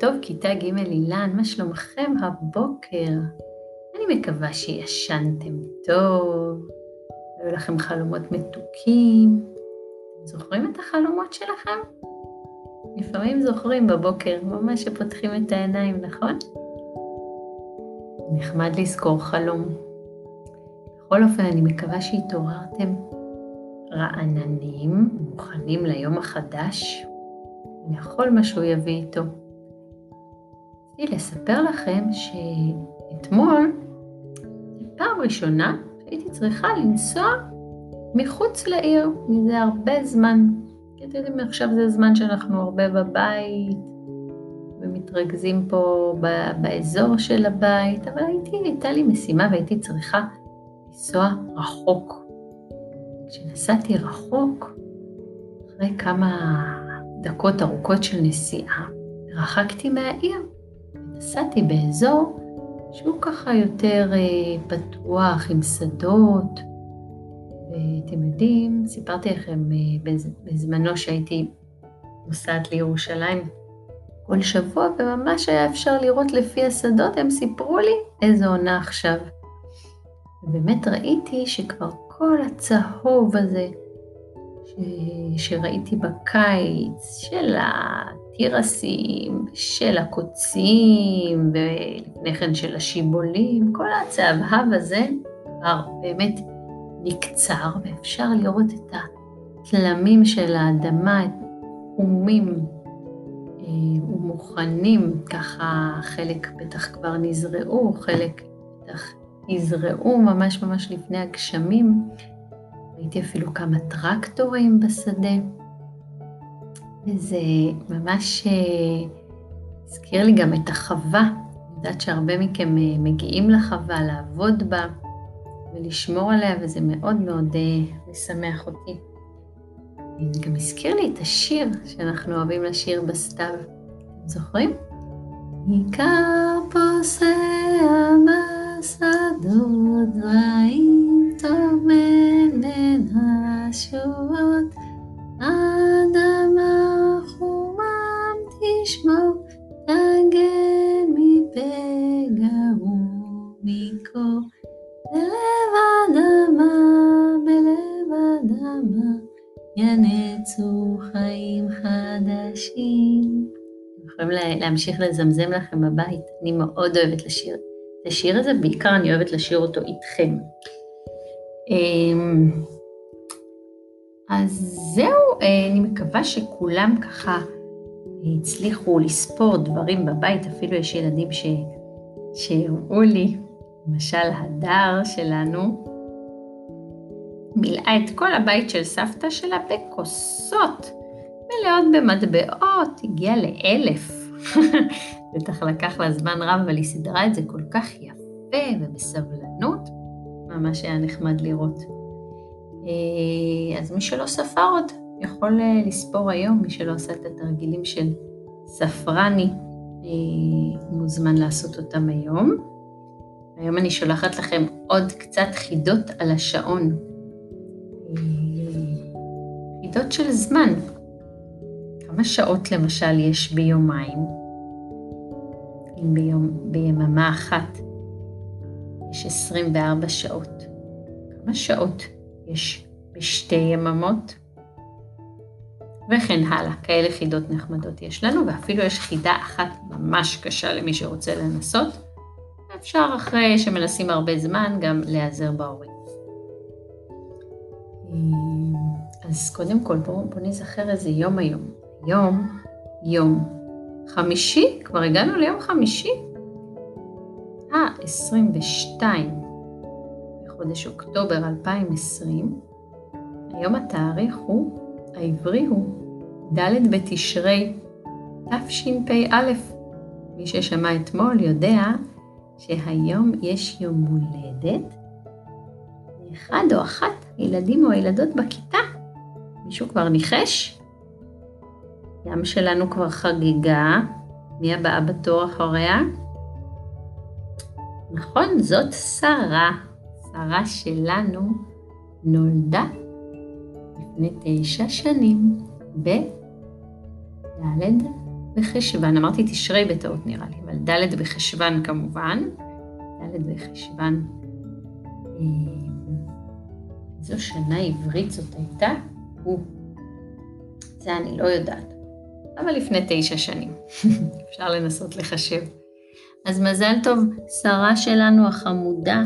טוב, כיתה ג' אילן, מה שלומכם הבוקר? אני מקווה שישנתם טוב, היו לכם חלומות מתוקים. זוכרים את החלומות שלכם? לפעמים זוכרים בבוקר, ממש שפותחים את העיניים, נכון? נחמד לזכור חלום. בכל אופן, אני מקווה שהתעוררתם רעננים, מוכנים ליום החדש, לכל מה שהוא יביא איתו. רציתי לספר לכם שאתמול, פעם ראשונה הייתי צריכה לנסוע מחוץ לעיר, מזה הרבה זמן. כי אתם יודעים, עכשיו זה זמן שאנחנו הרבה בבית, ומתרכזים פה באזור של הבית, אבל הייתי, הייתה לי משימה והייתי צריכה לנסוע רחוק. כשנסעתי רחוק, אחרי כמה דקות ארוכות של נסיעה, רחקתי מהעיר. נסעתי באזור שהוא ככה יותר אה, פתוח, עם שדות. ואתם יודעים, סיפרתי לכם אה, בזמנו שהייתי נוסעת לירושלים כל שבוע, וממש היה אפשר לראות לפי השדות, הם סיפרו לי איזו עונה עכשיו. ובאמת ראיתי שכבר כל הצהוב הזה, שראיתי בקיץ, של התירסים, של הקוצים, ולפני כן של השיבולים, כל הצהבהב הזה כבר באמת נקצר, ואפשר לראות את התלמים של האדמה, את חומים אה, ומוכנים, ככה חלק בטח כבר נזרעו, חלק בטח יזרעו ממש ממש לפני הגשמים. ראיתי אפילו כמה טרקטורים בשדה, וזה ממש אה, הזכיר לי גם את החווה. אני יודעת שהרבה מכם אה, מגיעים לחווה, לעבוד בה ולשמור עליה, וזה מאוד מאוד אה, משמח אותי. זה גם הזכיר לי את השיר שאנחנו אוהבים לשיר בסתיו. אתם זוכרים? עיקר פוסע בשדות זרעים טוב בין השורות, ינצו חיים חדשים. אתם יכולים להמשיך לזמזם לכם בבית, אני מאוד אוהבת לשיר את השיר הזה, בעיקר אני אוהבת לשיר אותו איתכם. אמ, אז זהו, אה, אני מקווה שכולם ככה הצליחו לספור דברים בבית, אפילו יש ילדים. שהראו לי, למשל הדר שלנו, מילאה את כל הבית של סבתא שלה בכוסות מלאות במטבעות, הגיעה לאלף. בטח לקח לה זמן רב, אבל היא סידרה את זה כל כך יפה ובסבלנות, ממש היה נחמד לראות. אה, אז מי שלא ספר עוד, יכול אה, לספור היום, מי שלא עשה את התרגילים של ספרני, אה, מוזמן לעשות אותם היום. היום אני שולחת לכם עוד קצת חידות על השעון. חידות של זמן. כמה שעות למשל יש ביומיים? אם ביום, ביממה אחת יש 24 שעות. כמה שעות יש בשתי יממות? וכן הלאה, כאלה חידות נחמדות יש לנו, ואפילו יש חידה אחת ממש קשה למי שרוצה לנסות. אפשר אחרי שמנסים הרבה זמן גם להיעזר בהורים. אז קודם כל בואו בוא נזכר איזה יום היום. היום יום חמישי, כבר הגענו ליום חמישי. אה, 22 בחודש אוקטובר 2020. היום התאריך הוא, העברי הוא ד' בתשרי תשפ"א. מי ששמע אתמול יודע שהיום יש יום הולדת לאחד או אחת הילדים או הילדות בכיתה. מישהו כבר ניחש? ים שלנו כבר חגיגה. מי הבאה בתור אחריה? נכון, זאת שרה. שרה שלנו נולדה לפני תשע שנים, בד' בחשוון, אמרתי תשרי בטעות נראה לי, אבל ד' בחשוון כמובן, ד' בחשוון. איזו אה, שנה עברית זאת הייתה? הוא. זה אני לא יודעת. אבל לפני תשע שנים. אפשר לנסות לחשב. אז מזל טוב, שרה שלנו החמודה.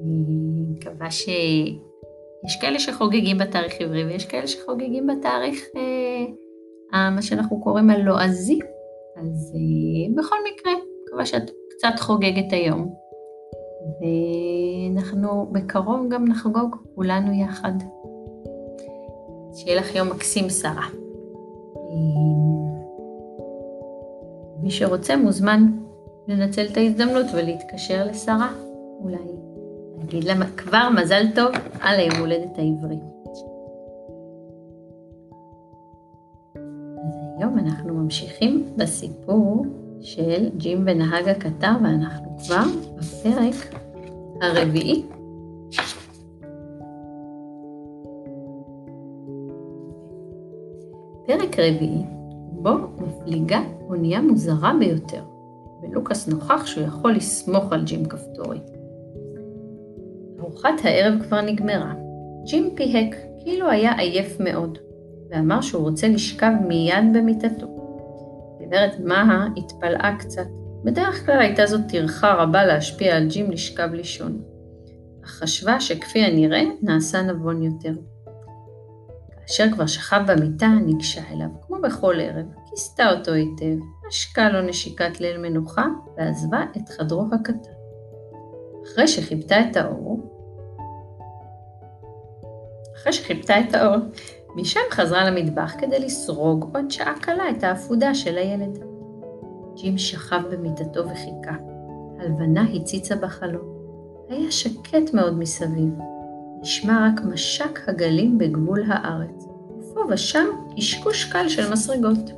אני מקווה שיש כאלה שחוגגים בתאריך עברי ויש כאלה שחוגגים בתאריך, אה, מה שאנחנו קוראים הלועזי. אז אה, בכל מקרה, מקווה שאת קצת חוגגת היום. ואנחנו בקרוב גם נחגוג כולנו יחד. שיהיה לך יום מקסים, שרה. מי שרוצה מוזמן לנצל את ההזדמנות ולהתקשר לשרה, אולי להגיד לה כבר מזל טוב על היום הולדת העברי. אז היום אנחנו ממשיכים בסיפור של ג'ים ונהג הקטר, ואנחנו כבר בפרק הרביעי. פרק רביעי, בו מפליגה אונייה מוזרה ביותר, ולוקאס נוכח שהוא יכול לסמוך על ג'ים כפתורי. ארוחת הערב כבר נגמרה. ג'ים פיהק כאילו היה עייף מאוד, ואמר שהוא רוצה לשכב מיד במיטתו. גברת מהה התפלאה קצת. בדרך כלל הייתה זאת טרחה רבה להשפיע על ג'ים לשכב לישון, אך חשבה שכפי הנראה נעשה נבון יותר. כאשר כבר שכב במיטה, ניגשה אליו, כמו בכל ערב, כיסתה אותו היטב, נשקה לו נשיקת ליל מנוחה, ועזבה את חדרו הקטן. אחרי שחיפתה את האור, אחרי שחיפתה את האור, משם חזרה למטבח כדי לסרוג עוד שעה קלה את האפודה של הילד. ג'ים שכב במיטתו וחיכה. הלבנה הציצה בחלום. היה שקט מאוד מסביב. נשמע רק משק הגלים בגבול הארץ. פה ושם קשקוש קל של מסרגות.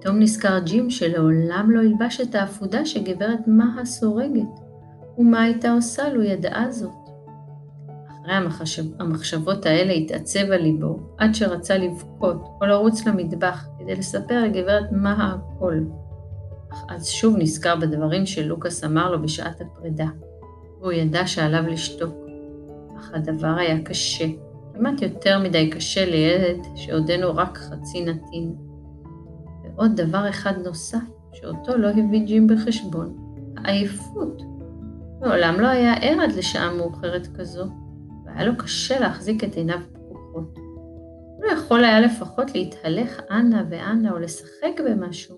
פתאום נזכר ג'ים שלעולם לא ילבש את האפודה שגברת מהה סורגת, ומה הייתה עושה לו ידעה זאת. אחרי המחשב, המחשבות האלה התעצב על ליבו, עד שרצה לבכות או לרוץ למטבח כדי לספר לגברת מהה הכל. אך אז שוב נזכר בדברים שלוקאס אמר לו בשעת הפרידה, והוא ידע שעליו לשתוק. אך הדבר היה קשה, כמעט יותר מדי קשה לילד שעודנו רק חצי נתין. ועוד דבר אחד נוסף, שאותו לא הביא ג'ים בחשבון, העייפות. מעולם לא היה ער עד לשעה מאוחרת כזו, והיה לו קשה להחזיק את עיניו פקוחות. הוא יכול היה לפחות להתהלך אנה ואנה או לשחק במשהו.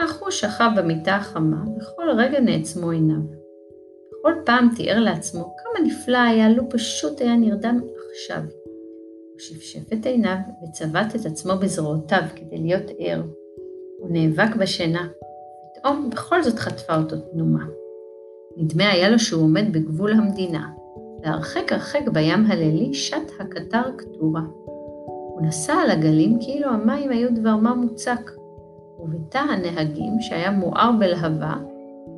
אך הוא שכב במיטה החמה, וכל רגע נעצמו עיניו. בכל פעם תיאר לעצמו כמה נפלא היה לו פשוט היה נרדם עכשיו. הוא שפשף את עיניו וצבט את עצמו בזרועותיו כדי להיות ער. הוא נאבק בשינה. פתאום בכל זאת חטפה אותו תנומה. נדמה היה לו שהוא עומד בגבול המדינה, והרחק הרחק בים הלילי שט הקטר קטורה. הוא נסע על הגלים כאילו המים היו דבר מה מוצק, ובתא הנהגים, שהיה מואר בלהבה,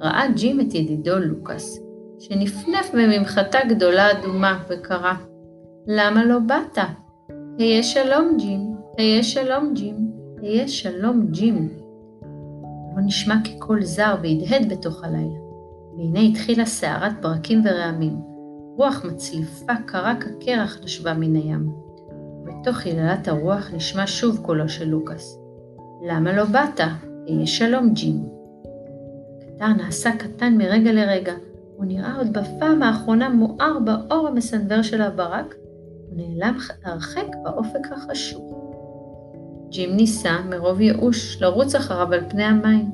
ראה ג'ים את ידידו לוקאס, שנפנף בממחטה גדולה אדומה וקרא, למה לא באת? היה שלום ג'ים, היה שלום ג'ים, היה שלום ג'ים. לא נשמע כקול זר והדהד בתוך הלילה, והנה התחילה סערת ברקים ורעמים. רוח מצליפה קרה כקרח נשבה מן הים. בתוך יללת הרוח נשמע שוב קולו של לוקאס. למה לא באת? היה שלום ג'ים. הקטר נעשה קטן מרגע לרגע, הוא נראה עוד בפעם האחרונה מואר באור המסנוור של הברק, ונעלם הרחק באופק החשוך. ג'ים ניסה, מרוב ייאוש, לרוץ אחריו על פני המים,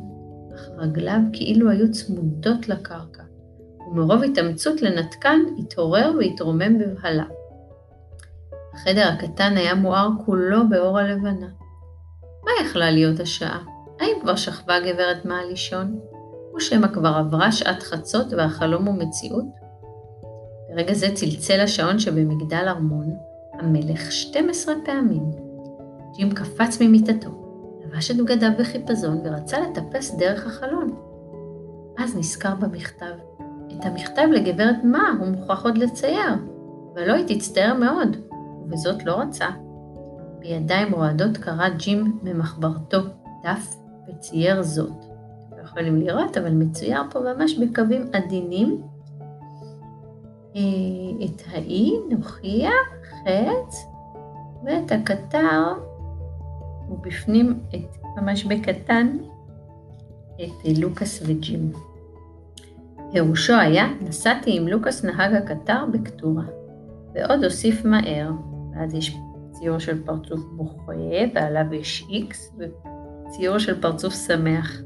אך רגליו כאילו היו צמודות לקרקע, ומרוב התאמצות לנתקן התעורר והתרומם בבהלה. החדר הקטן היה מואר כולו באור הלבנה. מה יכלה להיות השעה? האם כבר שכבה גברת מה לישון? או שמא כבר עברה שעת חצות והחלום הוא מציאות? ברגע זה צלצל השעון שבמגדל ארמון המלך 12 פעמים. ג'ים קפץ ממיטתו, לבש את בגדיו בחיפזון ורצה לטפס דרך החלון. אז נזכר במכתב. את המכתב לגברת מה הוא מוכרח עוד לצייר, ולא היא תצטער מאוד, ובזאת לא רצה. בידיים רועדות קרא ג'ים ממחברתו דף וצייר זאת. יכולים לראות, אבל מצויר פה ממש בקווים עדינים. אה, את האי נוכיח, חץ, ואת הקטר, ובפנים את, ממש בקטן, את לוקאס וג'ים. פירושו היה, נסעתי עם לוקאס נהג הקטר בקטורה, ועוד הוסיף מהר, ואז יש ציור של פרצוף בוכה, ועליו יש איקס, וציור של פרצוף שמח.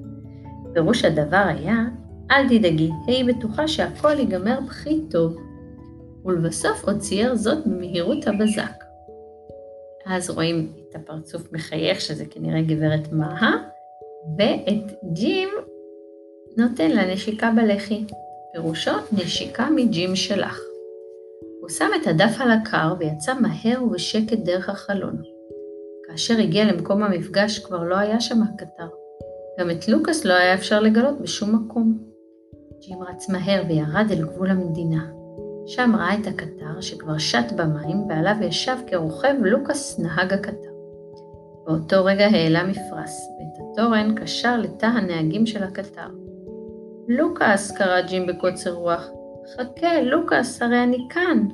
פירוש הדבר היה, אל תדאגי, היי בטוחה שהכל ייגמר בכי טוב. ולבסוף עוד צייר זאת במהירות הבזק. אז רואים את הפרצוף מחייך, שזה כנראה גברת מהה, ואת ג'ים נותן לה נשיקה בלחי. פירושו נשיקה מג'ים שלך. הוא שם את הדף על הקר ויצא מהר ובשקט דרך החלון. כאשר הגיע למקום המפגש כבר לא היה שם הקטר. גם את לוקאס לא היה אפשר לגלות בשום מקום. ג'ים רץ מהר וירד אל גבול המדינה. שם ראה את הקטר שכבר שט במים ועליו ישב כרוכב לוקאס נהג הקטר. באותו רגע העלה מפרש, ואת התורן קשר לתא הנהגים של הקטר. לוקאס, קרא ג'ים בקוצר רוח. חכה, לוקאס, הרי אני כאן.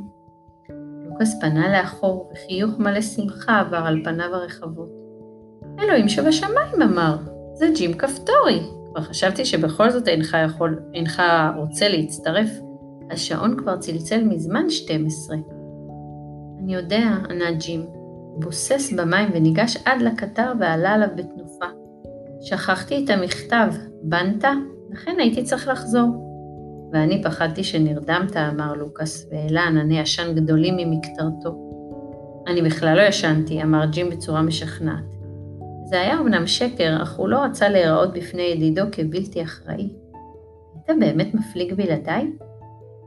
לוקאס פנה לאחור, וחיוך מלא שמחה עבר על פניו הרחבות. אלוהים שבשמיים, אמר, זה ג'ים כפתורי. כבר חשבתי שבכל זאת אינך יכול, אינך רוצה להצטרף. השעון כבר צלצל מזמן 12. אני יודע, ענה ג'ים. בוסס במים וניגש עד לקטר ועלה עליו בתנופה. שכחתי את המכתב, בנת? לכן הייתי צריך לחזור. ואני פחדתי שנרדמת, אמר לוקאס, והעלה ענני עשן גדולים ממקטרתו. אני בכלל לא ישנתי, אמר ג'ים בצורה משכנעת. זה היה אמנם שקר, אך הוא לא רצה להיראות בפני ידידו כבלתי אחראי. היית באמת מפליג בלעדיי?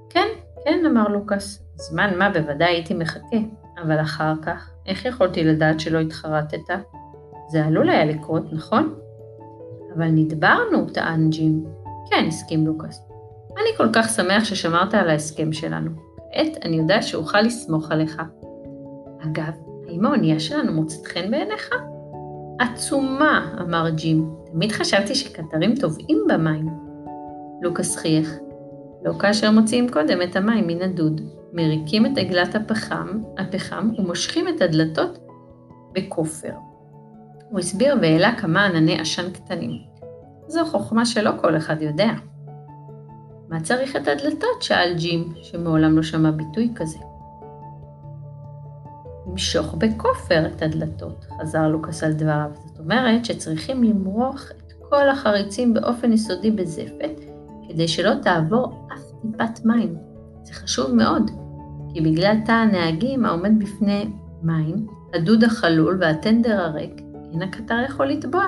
כן, כן, אמר לוקאס. זמן מה בוודאי הייתי מחכה, אבל אחר כך, איך יכולתי לדעת שלא התחרטת? זה עלול היה לקרות, נכון? אבל נדברנו, טען ג'ים. כן, הסכים לוקאס. אני כל כך שמח ששמרת על ההסכם שלנו. כעת אני יודע שאוכל לסמוך עליך. אגב, האם האונייה שלנו מוצאת חן בעיניך? עצומה, אמר ג'ים. תמיד חשבתי שקטרים טובעים במים. לוקאס חייך. לא כאשר מוציאים קודם את המים מן הדוד. מריקים את עגלת הפחם, הפחם ומושכים את הדלתות בכופר. הוא הסביר והעלה כמה ענני עשן קטנים. זו חוכמה שלא כל אחד יודע. מה צריך את הדלתות? שאל ג'ים, שמעולם לא שמע ביטוי כזה. למשוך בכופר את הדלתות, חזר לוקאס על דבריו. זאת אומרת שצריכים למרוח את כל החריצים באופן יסודי בזפת, כדי שלא תעבור אף טיפת מים. זה חשוב מאוד, כי בגלל תא הנהגים העומד בפני מים, הדוד החלול והטנדר הריק, אין הקטר יכול לטבוע.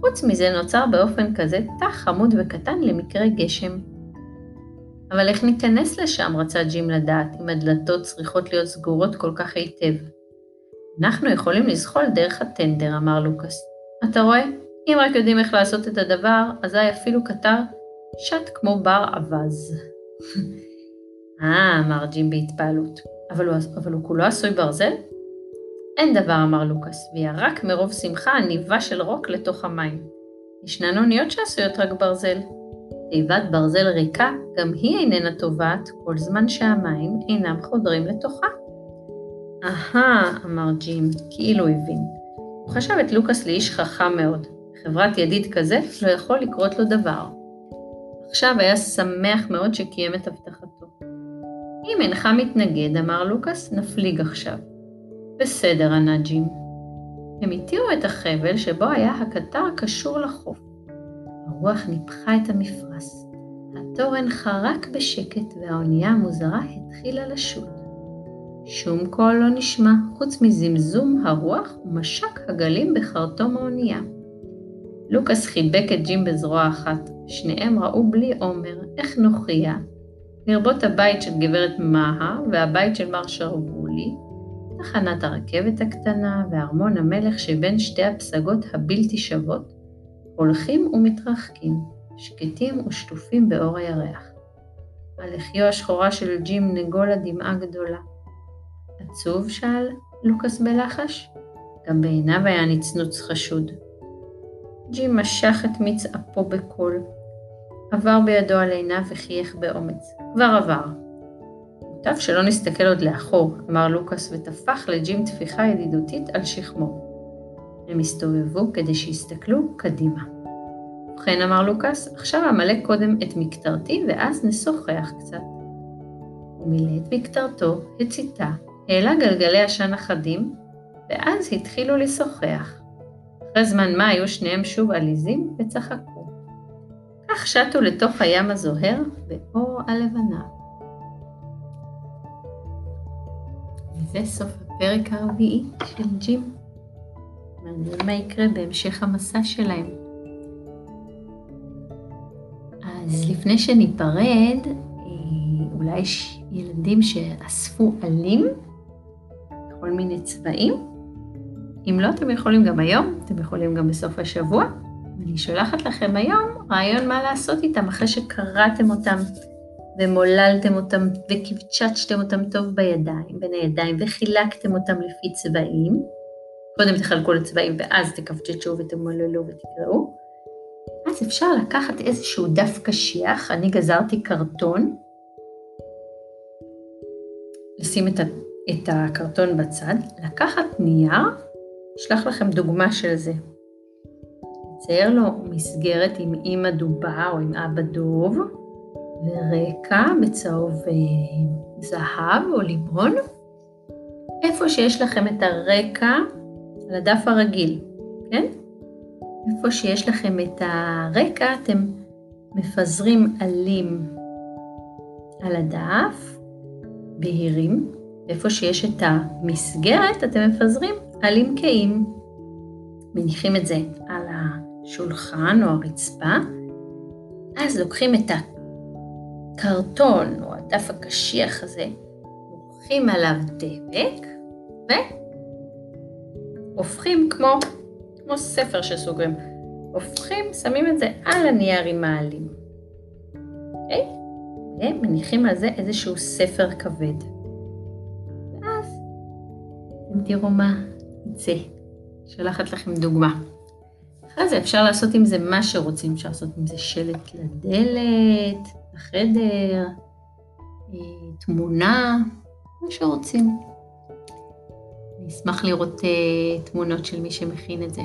חוץ מזה נוצר באופן כזה תא חמוד וקטן למקרה גשם. אבל איך ניכנס לשם? רצה ג'ים לדעת, אם הדלתות צריכות להיות סגורות כל כך היטב. אנחנו יכולים לזחול דרך הטנדר, אמר לוקאס. אתה רואה? אם רק יודעים איך לעשות את הדבר, אזי אפילו קטר שט כמו בר אווז. אה, אמר ג'ים בהתפעלות, אבל הוא, אבל הוא כולו עשוי ברזל? אין דבר, אמר לוקאס, וירק מרוב שמחה עניבה של רוק לתוך המים. ישנן אוניות שעשויות רק ברזל. תיבת ברזל ריקה, גם היא איננה טובעת, כל זמן שהמים אינם חודרים לתוכה. אהה, אמר ג'ים, כאילו הבין. הוא חשב את לוקאס לאיש חכם מאוד. חברת ידיד כזה לא יכול לקרות לו דבר. עכשיו היה שמח מאוד שקיים את הבטחתו. אם אינך מתנגד, אמר לוקאס, נפליג עכשיו. בסדר, ענה ג'ים. הם התירו את החבל שבו היה הקטר קשור לחוף. הרוח ניפחה את המפרש. התורן חרק בשקט והאונייה המוזרה התחילה לשוט. שום קול לא נשמע חוץ מזמזום הרוח ומשק הגלים בחרטום האונייה. לוקאס חיבק את ג'ים בזרוע אחת, שניהם ראו בלי עומר איך נוכיה, לרבות הבית של גברת מהה והבית של מר שרוואלי, תחנת הרכבת הקטנה וארמון המלך שבין שתי הפסגות הבלתי שוות, הולכים ומתרחקים, שקטים ושטופים באור הירח. הלחיו השחורה של ג'ים נגולה דמעה גדולה. עצוב? שאל לוקאס בלחש. גם בעיניו היה נצנוץ חשוד. ג'ים משך את מיץ אפו בקול. עבר בידו על עיניו וחייך באומץ. כבר עבר. מוטב שלא נסתכל עוד לאחור, אמר לוקאס וטפח לג'ים טפיחה ידידותית על שכמו. הם הסתובבו כדי שיסתכלו קדימה. ובכן, אמר לוקאס, עכשיו אמלא קודם את מקטרתי ואז נשוחח קצת. הוא מילא את מקטרתו, הציתה, העלה גלגלי עשן אחדים, ואז התחילו לשוחח. אחרי זמן מה היו שניהם שוב עליזים וצחקו. כך שטו לתוך הים הזוהר באור הלבנה. וזה סוף הפרק הרביעי של ג'ים. מעניין מה יקרה בהמשך המסע שלהם. אז לפני שניפרד, אה, אולי יש ילדים שאספו עלים בכל מיני צבעים. אם לא, אתם יכולים גם היום, אתם יכולים גם בסוף השבוע. אני שולחת לכם היום רעיון מה לעשות איתם אחרי שקראתם אותם ומוללתם אותם וקבצ'צ'תם אותם טוב בידיים, בין הידיים, וחילקתם אותם לפי צבעים. קודם תחלקו לצבעים ואז תקבצ'צ'ו ותמוללו ותקראו. אז אפשר לקחת איזשהו דף קשיח, אני גזרתי קרטון, לשים את, ה, את הקרטון בצד, לקחת נייר, אשלח לכם דוגמה של זה. לצייר לו מסגרת עם אימא דובה או עם אבא דוב, ורקע בצהוב אה, זהב או לימון. איפה שיש לכם את הרקע על הדף הרגיל, כן? איפה שיש לכם את הרקע, אתם מפזרים עלים על הדף, בהירים. איפה שיש את המסגרת, אתם מפזרים עלים קהים. מניחים את זה על השולחן או הרצפה, אז לוקחים את הקרטון או הדף הקשיח הזה, מורחים עליו דבק, והופכים כמו, כמו ספר שסוגרים. הופכים, שמים את זה על הנייר עם העלים. אוקיי? ומניחים על זה איזשהו ספר כבד. ואז אתם תראו מה יצא. שולחת לכם דוגמה. אחרי זה אפשר לעשות עם זה מה שרוצים, אפשר לעשות עם זה שלט לדלת, לחדר, אה, תמונה, מה שרוצים. אני אשמח לראות uh, תמונות של מי שמכין את זה.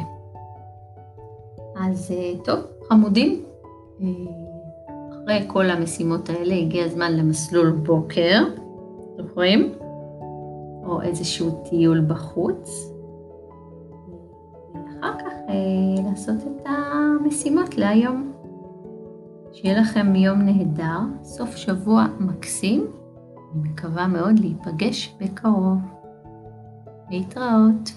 אז uh, טוב, חמודים, uh, אחרי כל המשימות האלה הגיע הזמן למסלול בוקר, זוכרים? או איזשהו טיול בחוץ. ואחר כך uh, לעשות את המשימות להיום. שיהיה לכם יום נהדר, סוף שבוע מקסים. אני מקווה מאוד להיפגש בקרוב. להתראות.